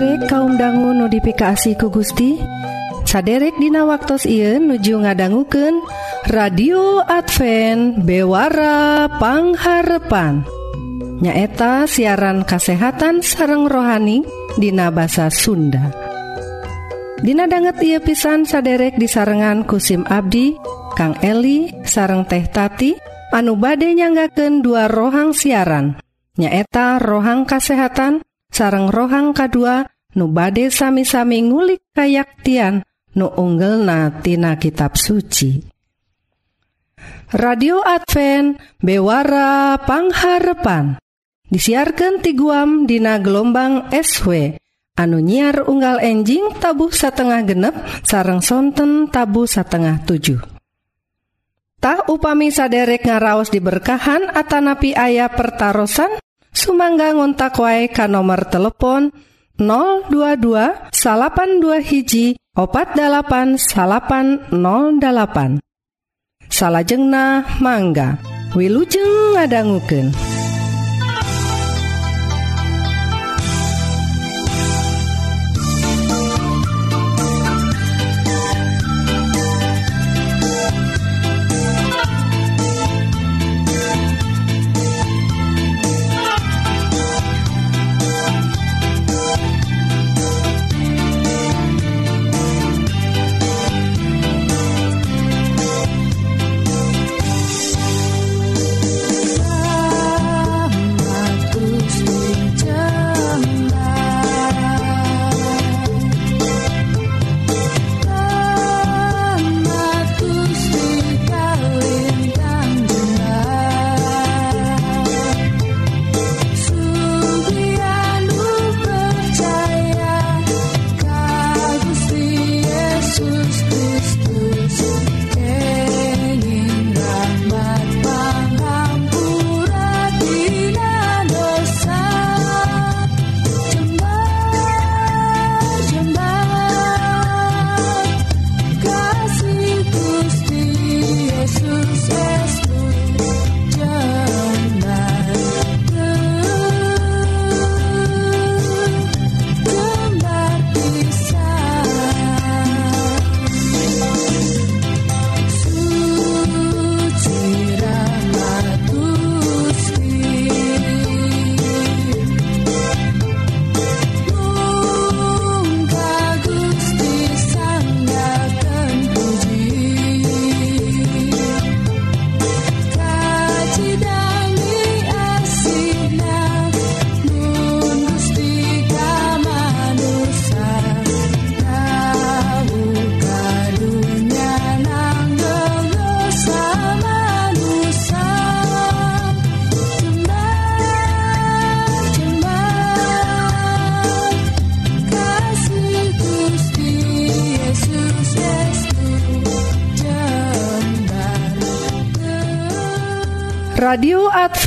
saderek kaum dangu notifikasi ku Gusti. Saderek Dina waktu Ieu nuju ngadangguken radio Advent bewarapangharepan nyaeta siaran kasehatan sareng rohani Dina basa Sunda. Dina banget ia pisan saderek disarengan kusim Abdi Kang Eli sareng teh tati anu bade nyanggaken dua rohang siaran. Nyaeta rohang kasehatan sareng rohang kadua nu bade sami-sami ngulik kayaktian nu unggel natina kitab suci. Radio Advent bewara pangharepan. Disiarkan ti guam dina gelombang SW anu nyiar unggal enjing tabuh satengah genep sareng sonten tabu satengah 7 Tah upami saderek ngaraos diberkahan atanapi ayah pertaran Sumangga ngontak wae ka nomor telepon 022 salapan dua hiji opat dalapan salapan 08 salahjengna mangga Wilujeng ngadangguken.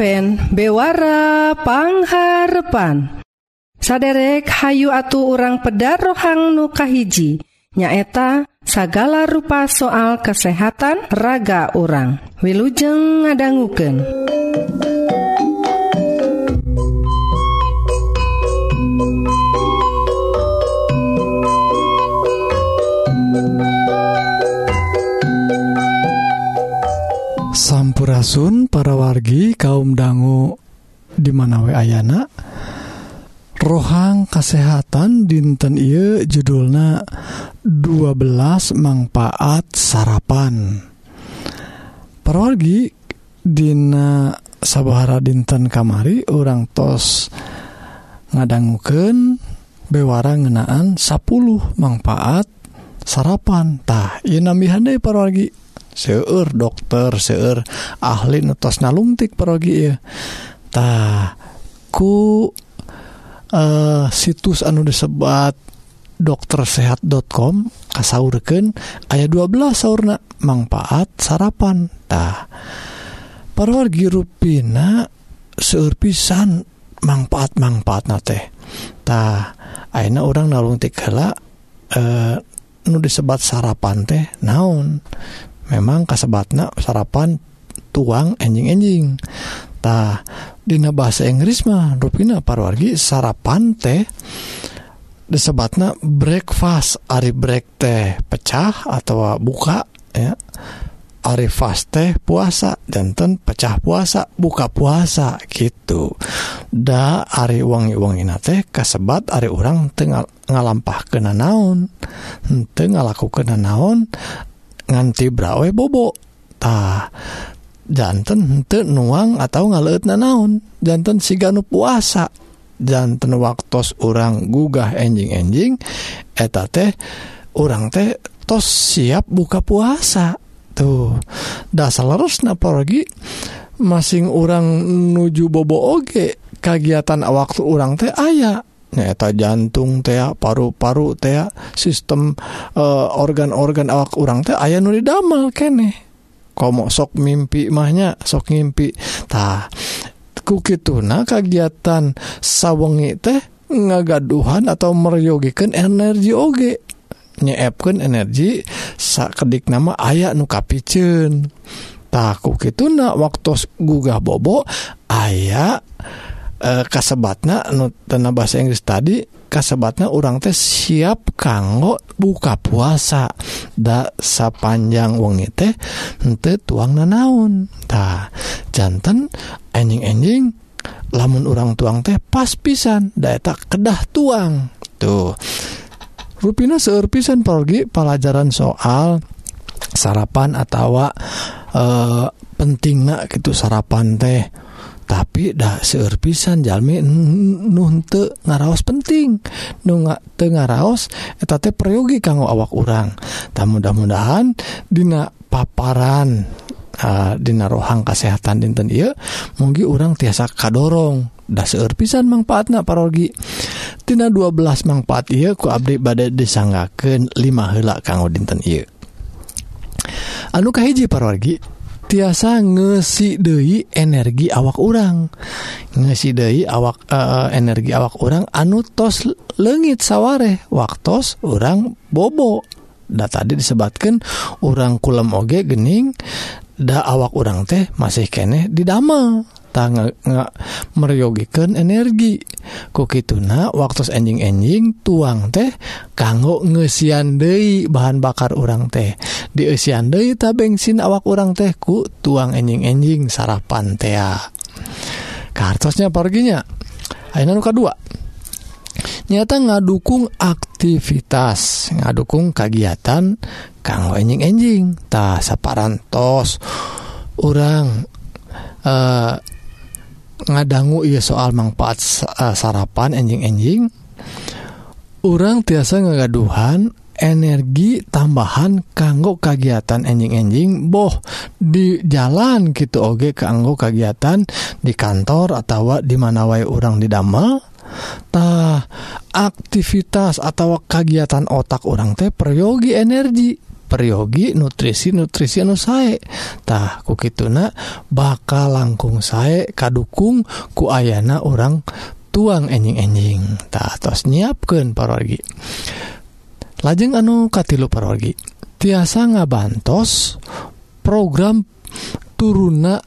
Advent bewara pangharpan saderek Hayu atu orang pedar rohang nukahiji nyaeta sagala rupa soal kesehatan raga orang Wilujeng ngadangguken. Sampurasun para wargi kaum dangu dimana wa Ayana. Rohang kesehatan dinten I judulna 12 manfaat sarapan. Perwargi Dina Sabahara dinten kamari orang tos ngadangguken bewara ngenaan 10 manfaat sarapantah Inami para wargi? seueur dokter seueur ahli nutos nalungtik perogitah ku uh, situs anu disebat doktersehat.com kasaurken ayat 12 sauna manfaat sarapantah perwargi ruina seueur pisan manfaat manfaat na tehtah aina orang nalungtik hela eh, nu disebat sarapan teh naon? Memang kasebatna sarapan tuang enjing-enjingtah Dina bahasa Inggris mah rupina parwargi sarapan teh disebatnya breakfast. Ari break teh pecah atau buka ya. Ari fast teh puasa danten pecah puasa buka puasa gitu. Da Ari wangi-wangi teh kasebat Ari orang tinggal ngalampah kena naon. Tengah laku kena naon nganti brawe bobotah jantan te nuang atau ngalet na naon? Jantan siganu puasa. Jantan waktu orang gugah enjing-enjing eta teh orang teh tos siap buka puasa. Tuh dasar harus naporgi masing orang nuju bobo oge kagiatan waktu orang teh aya. nyata jantung tea paru-paru tea sistem eh, organ-organ awak urang teh aya nu damel kene komo sok mimpi mahnya sok ngimpi. Tah ku gitu nah kegiatan sawengi teh ngagaduhan atau meryogikan energi oge. Nyeepkan energi sakedik nama aya nu kapicen. Tak kukituna waktu gugah bobo aya Eh, kasebatnya tena bahasa Inggris tadi kasebatnya orang teh siap kanggo buka puasa. Da sapanjang wengi teh ente tuang nanaun. Tah jantan anjing-anjing lamun orang tuang teh pas pisan data kedah tuang. Tuh. Ruina seur pisan pergi pelajaran soal sarapan atau e, eh, penting gitu sarapan teh. tapi dah seueur pisan jalmi nuhte ngaraos penting. Nu te ngaraos eta teh kanggo awak urang. Tak mudah-mudahan dina paparan uh, dina rohang kesehatan dinten iya mugi urang tiasa kadorong. Dah seueur pisan manfaatna parogi. Tina 12 manfaat iya ku abdi badai disanggakeun 5 helak kanggo dinten iya anu kahiji parogi tiasa ngesidei energi awak urang. Ngesidei awak uh, energi awak orang anu tos legit sawwareh waktu orang bobo. Da tadi disebabkan orang kulem oge gening da awak orang teh masih kene didamel. Nggak meryogikan energi. Kok gitu nah waktu enjing-enjing tuang teh kanggo ngesian De bahan bakar orang teh. Diian tak bensin awak orang tehku tuang enjing-enjing sarapan tea kartusnya perginya. Muka dua nyata ngadukung aktivitas ngadukung kegiatan kanggo enjing-enjing tak saparantos orang eh ngadanggu ia soal manfaat sarapan enjing-enjing orang tiasa ngagaduhan energi tambahan kanggo kegiatan enjing-enjing boh di jalan gitu Oge keanggo kegiatan di kantor atau di mana wa orang didameltah aktivitas atau kegiatan otak orang teh priyogi energi peryogi nutrisi nutrisi anu sae. Tah ku kituna bakal langkung sae kadukung ku ayana orang tuang enjing-enjing. Tak atas nyiapkan parogi lajeng anu katilu parogi tiasa ngabantos program turuna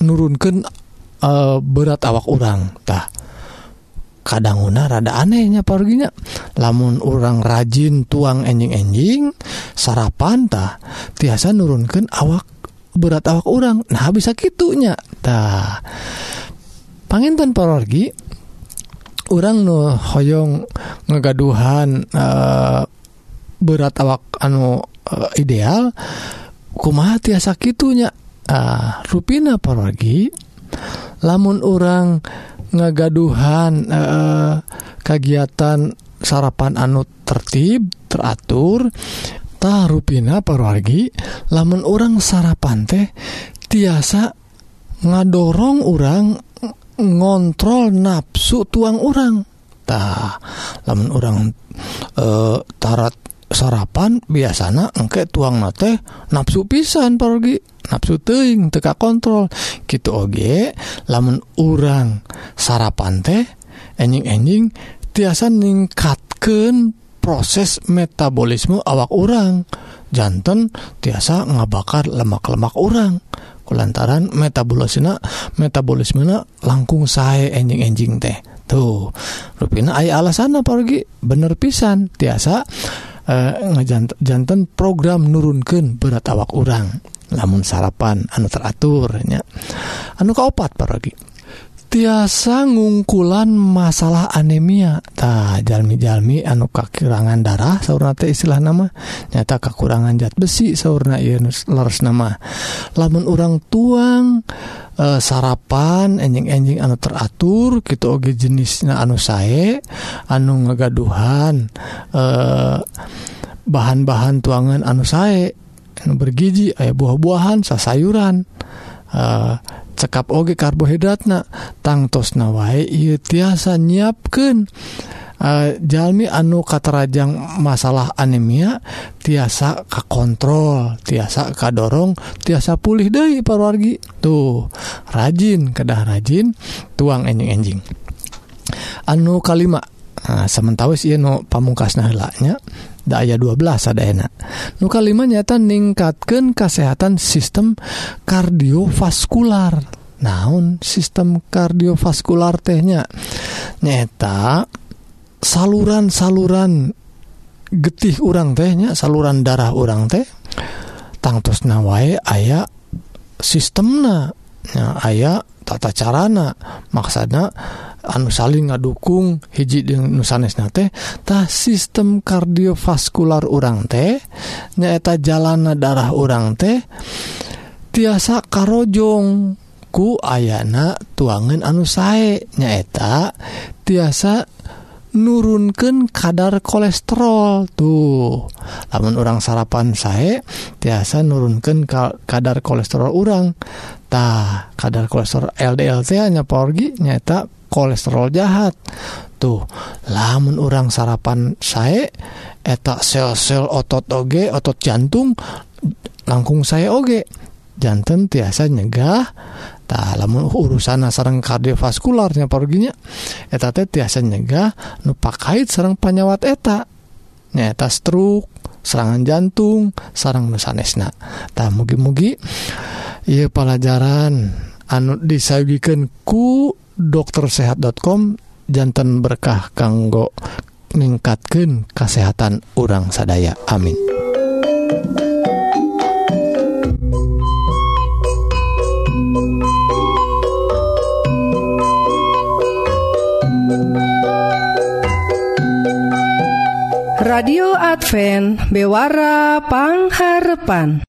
nurunkan e, eh, berat awak orangtah kadanguna rada anehnya perginya lamun orang rajin tuang enjing-enjing sarapantah tiasa nurunkan awak berat awak orang nah bisa gitunya tah. Panginten pergi orang nu hoyong ngegaduhan uh, eh, berat awak anu uh, ideal kumaha tiasa gitunya ah rupina pergi lamun orang ngagaduhan eh, kegiatan sarapan anu tertib teraturtah ruina perwargi lamun orang sarapan teh tiasa ngadorong orang ngontrol nafsu tuang orangtah lamun orang eh, tarat sarapan biasanya engke tuang nate nafsu pisan pergi nafsu teing teka kontrol. Gitu oge lamun urang sarapan teh enjing-enjing tiasa ningkatkan proses metabolisme awak orang jantan tiasa ngabakar lemak-lemak orang kulantaran metabolisme metabolisme langkung saya enjing-enjing teh. Tuh rupina ayah alasan pergi bener pisan. Tiasa Eh, jantan program nurunkan berat awak orang namun sarapan anu teraturnya anu kauopat paragi tiasa ngungkulan masalah anemia,tah jalmi-jalmi anu kakirangan darah saunate istilah nama nyata kekurangan zat besi sauna Yunus nama lamun orang tuang e, sarapan enjing-enjing anu teratur gitu oge jenisnya anu saye anu ngagaduhan e, bahan-bahan tuangan anu saye anu bergiji aya buah-buahan sasayuran. uh, cekap oge karbohidratna tangtosna wae ieu tiasa nyiapkeun. Uh, jalmi anu katarajang masalah anemia tiasa ka kontrol tiasa kadorong tiasa pulih deui parwargi tuh rajin kedah rajin tuang enjing-enjing. Anu kalima eh, Nah, sementara sih no pamungkas nahlaknya daya 12 ada enak nu 5 nyata ningkatkan kesehatan sistem kardiovaskular. Naun sistem kardiovaskular tehnya nyata saluran-saluran getih urang tehnya saluran darah urang teh tangtus nawae aya sistemna. Aya tata carana maksana anu saling ngadukung hiji di nusanesna tehtah sistem kardiovaskular urang teh nyaeta jalana darah urang teh tiasa karojong ku ayana tuangan anu sae nyaeta tiasa nurunkan kadar kolesterol tuh. Namun orang sarapan saya tiasa nurunkan kadar kolesterol orang tah kadar kolesterol LDL teh hanya porgi nyata kolesterol jahat. Tuh lamun orang sarapan saya eta sel-sel otot oge otot jantung langkung saya oge. Jantan tiasa nyegah. Tah lamun urusan sarang kardiovaskularnya porginya eta teh tiasa nyegah. Nu pakait sarang panyawat eta. Nyata stroke. serangan jantung sarang nusanesna. Tak mugi-mugi ia pelajaran anu disagikan ku doktersehat.com jantan berkah kanggo meningkatkan kesehatan orang sadaya. Amin. radio Advent bewarapangharpan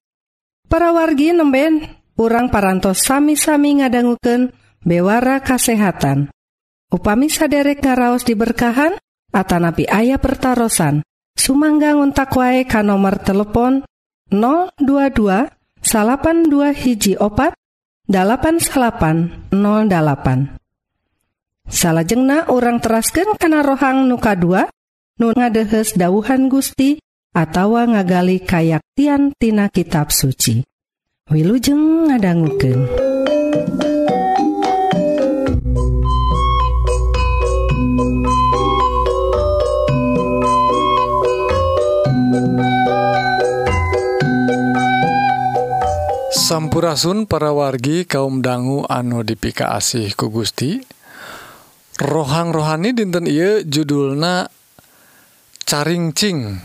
parawargi nemben urang parantos sami-sami ngadangguken bewara kasehatan. Upami saderek ngaraos diberkahan Atanapi ayah pertaran Sumangga ngontak wae ka nomor telepon 022 salapan dua hiji opat 8808 salahjengna orang terasken kana rohang nuka 2 nun ngadehes dauhan Gusti atawa ngagali kayaktian tina kitab suci. Wilujeng ngadangguken Sampurasun para wargi kaum dangu anu dipika asih ku Gusti. Rohang rohani dinten Ieu judulna caringcing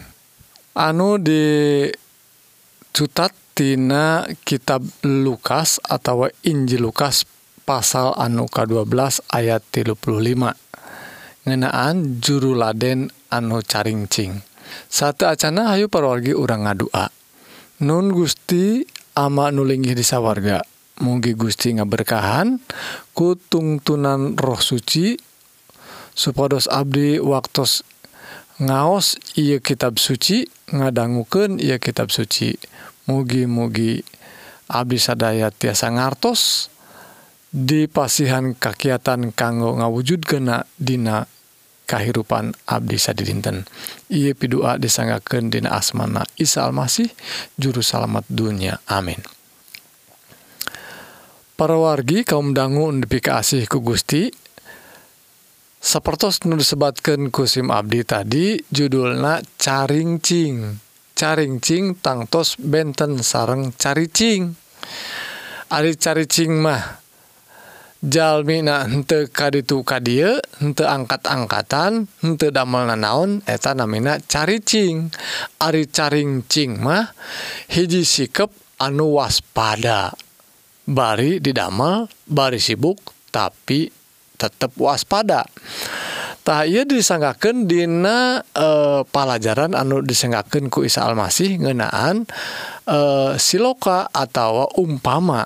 anu di dicutattina kitab Lukas atau Injil Lukas pasal anu ka12 ayat 35 ngenaan juru Laden anu caringcing satu Acana Ayu perwargi urang ngadua. Nun Gusti ama nulinggih disa warga Mugi Gusti ngaberkahan kutungtunan roh suci supados Abdi waktu ngaos ia kitab suci ngadangguken ia kitab suci. Mugi-mugi Abdi sadaya tiasa ngartos dipasihan kakiatan kanggo ngawujud kena Dina kehidupan Abdi Sadi dinten ia pidua disanggaken Dina asmana Isa Almasih juru salamet dunia amin. Para wargi kaum dangu dipikasih ku Gusti sepertos nu disebatkan kusim Abdi tadi judulna caringcing caringcing tangtos benten sareng caricing Ari caricing mah Jalmina hente kaditu kadie hente angkat-angkatan hente damel nanaon eta namina caricing Ari caringcing mah hiji sikap anu waspada. Bari didamel bari sibuk tapi tetap waspadatah ia disanggaken Dina eh, pelajaran anu disenggaken ku Isa Almasih ngenaan eh, siloka atau umpama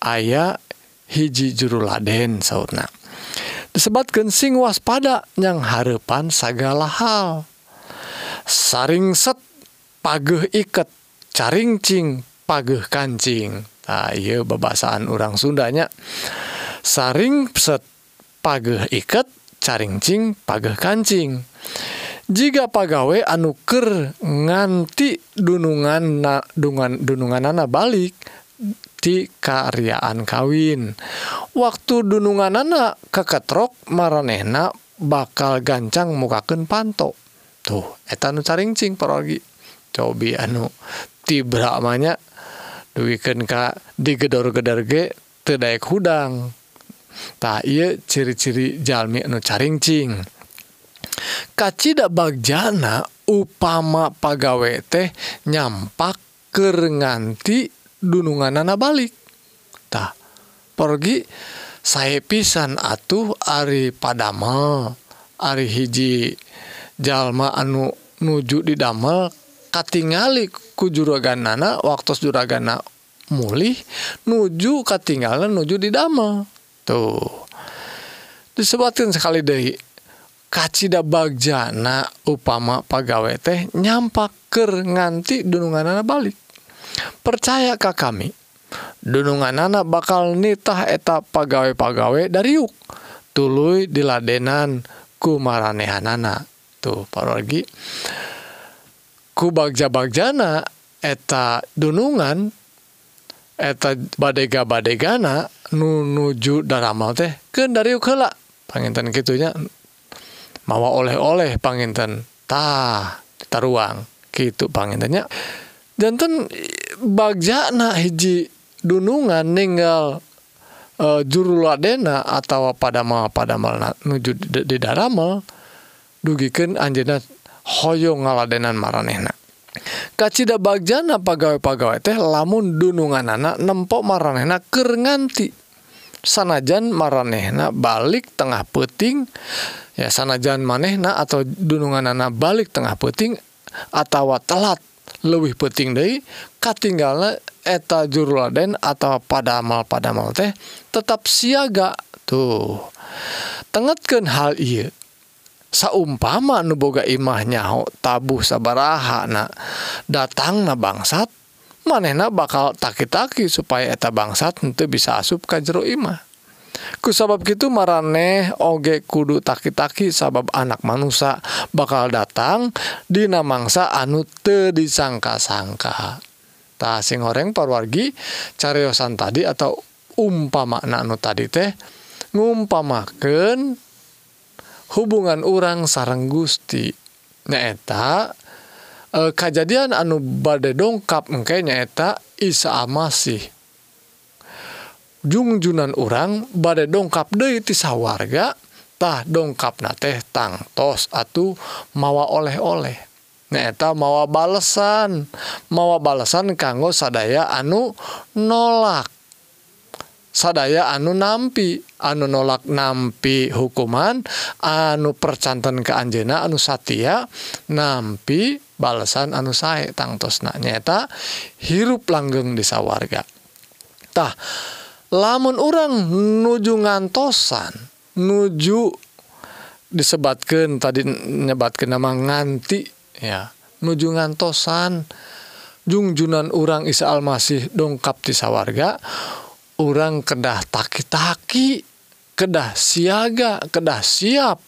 aya hiji juruladen sauna disebabkan sing waspada yang Harpan segala hal. Saring set pageh iket caringcing pageh kancing. Bebasaan orang Sundanya. Saring set page iket caringcing page kancing. Jika pagawe anuker nganti dunungan na, dungan dunungan anak balik di karyaan kawin. Waktu dunungan anak keketrok maranehna bakal gancang mukaken panto. Tuh etanu caringcing perogi cobi anu tibramanya duwiken ka digedor-gedor ge tedaek hudang. Ta ciri-ciri Jalmi nu caringcing kacita bagjana upama pagawe teh nyampak ke nganti dunungan nana baliktah pergi saya pisan atuh Ari padamel Ari hiji jalma anu nuju di damel katingali ku juraganana waktu juragana mulih nuju katinggalan nuju di damel tuh disebutkan sekali Dehi kacita Bagjana upama pagawe teh nyampak nyampaker nganti dunungan anak balik percayakah kami dunungan anak bakal nitah eta pegawai-pagawe dari yuk tulu diladenan ku maranehanana. Tuh parogi ku bagja-bagjana eta dunungan eta badega badegana nu nuju daramal teh. Ke dari ukela panginten gitunya mawa oleh-oleh panginten. Tah taruang gitu pangintennya jantan bagjana hiji dunungan ninggal e, juru ladena atau pada mal pada mal nuju di daramel dugikan anjena hoyo ngaladenan maranehna. kacita Bagjana pegawai-pegawai teh lamun dunungan anak nempok marranehna keur nganti. Sanajan maranehna balik tengah peting ya sanajan manehna atau dunungan anak balik tengah peting atau telat lebih peting Dei katinggal eta juruladen atau padamal padamal teh tetap siaga. Tuh tengetken hal iya saumpama nuboga imahnya tabuh sabaraha na datang na bangsat manehna bakal taki-taki supaya eta bangsat henteu bisa asup ka jero imah. Ku sabab gitu maraneh oge kudu taki-taki sabab anak manusia bakal datang dina mangsa anu te disangka-sangka. Tah sing goreng parwargi cariosan tadi atau umpama anu tadi teh ngumpamaken hubungan urang sarang Gusti. Nyaeta eh, e, kejadian anu badai dongkap engke nyaeta Isa Masih jungjunan urang badai dongkap deui ti sawargatah dongkap na teh tangtos atuh mawa oleh-oleh. Nyaeta mawa balesan mawa balesan kanggo sadaya anu nolak. sadaya anu nampi anu nolak nampi hukuman anu percantan ke Anjena anu Satya nampi balasan anu saya tangtos na nyata hirup langgeng desa wargatah lamun orang nuju ngantosan nuju disebatkan tadi nyebatkan nama nganti ya nuju ngantosan jungjunan orang Isa Almasih dongkap di warga orang kedah takitaki kedah siaga kedah siap.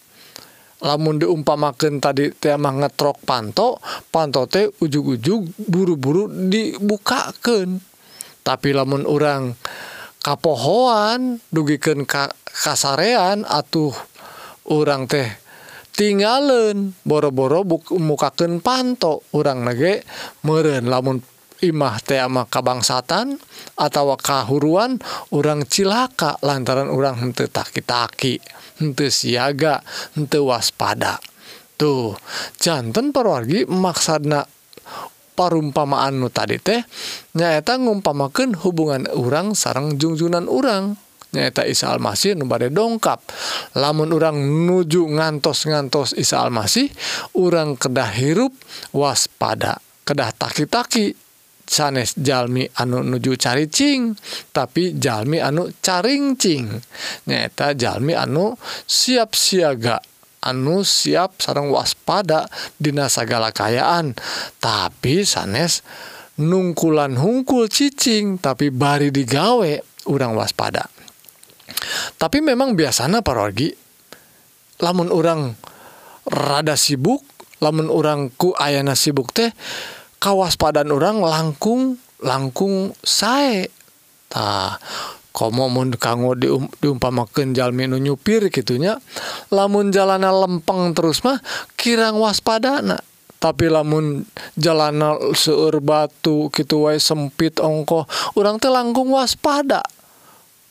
Lamun diumpamakan tadi temah ngetrok panto panto teh ujug-ujug buru-buru dibukakan tapi lamun orang kapohoan dugikan ka, kasarean atuh orang teh tinggalin boro-boro mukaken panto. Orang nage meren lamun Imah tema kabangsatan atau kahuruan orang cilaka lantaran orang hente taki-taki hente siaga hente waspada. Tuh jantan perwargi maksana parumpamaan nu tadi teh nyaeta ngumpamakan hubungan orang sarang jungjunan orang nyaeta Isa Almasih nu bade dongkap. Lamun orang nuju ngantos-ngantos Isa Almasih orang kedah hirup waspada. Kedah taki-taki. sanes Jalmi anu nuju caricing tapi Jalmi anu caringcing. Nyata Jalmi anu siap siaga anu siap sarang waspada Dina segala kayaan. Tapi sanes nungkulan hungkul cicing tapi bari digawe urang waspada. Tapi memang biasanya parogi lamun orang rada sibuk lamun orangku ayana sibuk teh kawaspadan orang langkung langkung saetah komomun kanggo dium, diumpamakeun jalmi nu nyupir gitunya lamun jalana lempeng terus mah kirang waspada nak tapi lamun jalana seur batu gitu wae sempit ongkoh orang teh langkung waspada.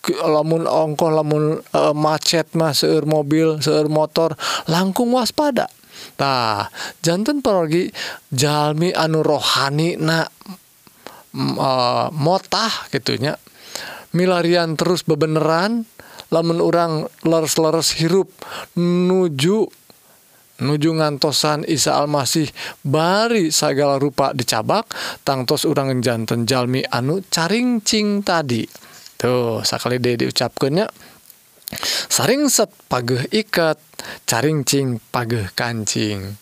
Lamun ongkoh lamun uh, macet mah seur mobil seur motor langkung waspada tah jantan pergi Jalmi anu rohani na uh, motah gitunya milarian terus bebeneran lamun orang leres-leres hirup nuju nuju ngantosan Isa Almasih bari segala rupa dicabak tangtos urang jantan Jalmi anu caringcing tadi. Tuh sakali deh diucapkannya saringset pageh ikat caringcing pageh kancing.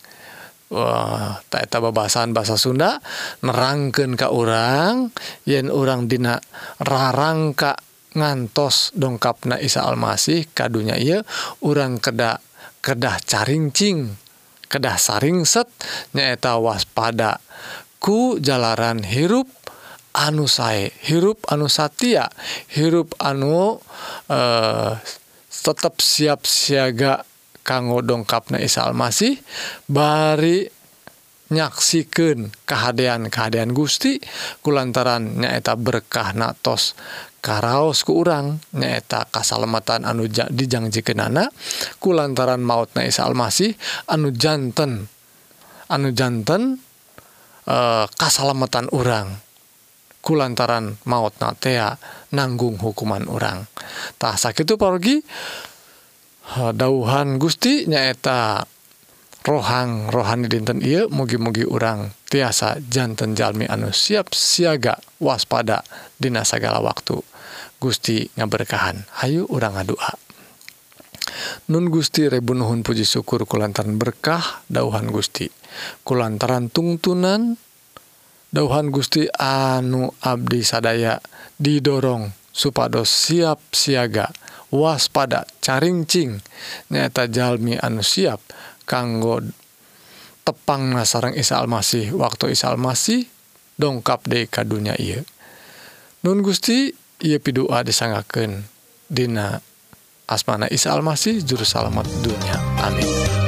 Wah taketa babasan bahasa Sunda nerangken Ka orang yen orang Dina rarangka ngantos dongkap na Isa Almasih kadunya ia orang kedak kedah caringcing kedah saringset nyaeta waspada ku jalanan hirup anu sae hirup anu Satya hirup anu eh tetap siap siaga kanggo dongkapna Isa Almasih bari nyaksikan kehadian kehadian Gusti kulantaran nyaeta berkah natos karaos ke urang nyaeta kasalamatan anu dijangjikan anak kulantaran maut na Isa Almasih anu jantan anu jantan e, eh, kasalamatan urang. kulantaran maut natea nanggung hukuman orangtah sakit pergi dauhan Gusti nyaeta rohang rohani dinten I mugi-mugi urang tiasa jantan Jami anu siap siaga waspada Dinas segala waktu. Gusti ngaberkahan. Ayu urang ngadua Nun Gusti Rebunuhun Puji syukur kulantaran berkah dauhan Gusti. Kulantaran tungtunan dan dauhan Gusti anu Abdi sadaya didorong supados siap siaga waspada caringcing nyata Jalmi anu siap kanggo tepang nasarang Isa Almasih. Waktu Isa Almasih dongkap de kadunya ia Nun Gusti ia pidua disangaken Dina asmana Isa Almasih juru salamat dunia amin.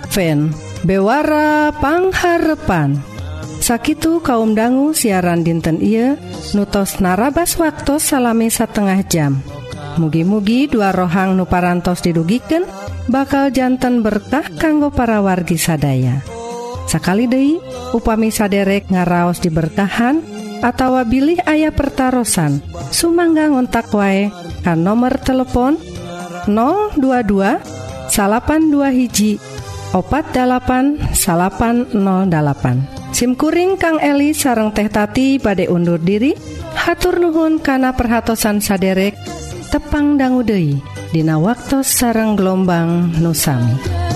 Advent. Bewarapangharepan Sakitu kaum dangu siaran dinten Ieu nutos narabas waktu salami satengah jam. Mugi-mugi dua rohang nuparantos didugiken bakal jantan berkah kanggo para wargi sadaya. Sakali Dei upami saderek ngaraos diberkahan atau bilih ayah pertaran Sumangga ngontak wae kan nomor telepon 022 salapan dua hiji opat8 SIMkuring Kang Eli sareng tehtati badai undur diri. Hatur Nuhun kana perhatsan saderek tepang Danggudehi Dina waktu sareng gelombang nusami.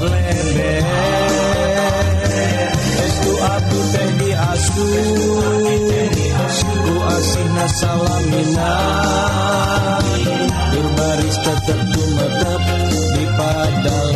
lember Estu atu teh diasu Ku asihna salamina Di baris tetep tumetep Di padal